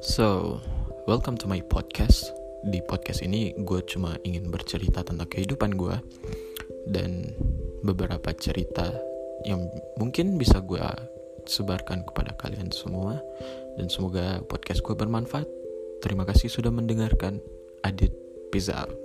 So, welcome to my podcast. Di podcast ini gue cuma ingin bercerita tentang kehidupan gue dan beberapa cerita yang mungkin bisa gue sebarkan kepada kalian semua dan semoga podcast gue bermanfaat. Terima kasih sudah mendengarkan. Adit, peace out.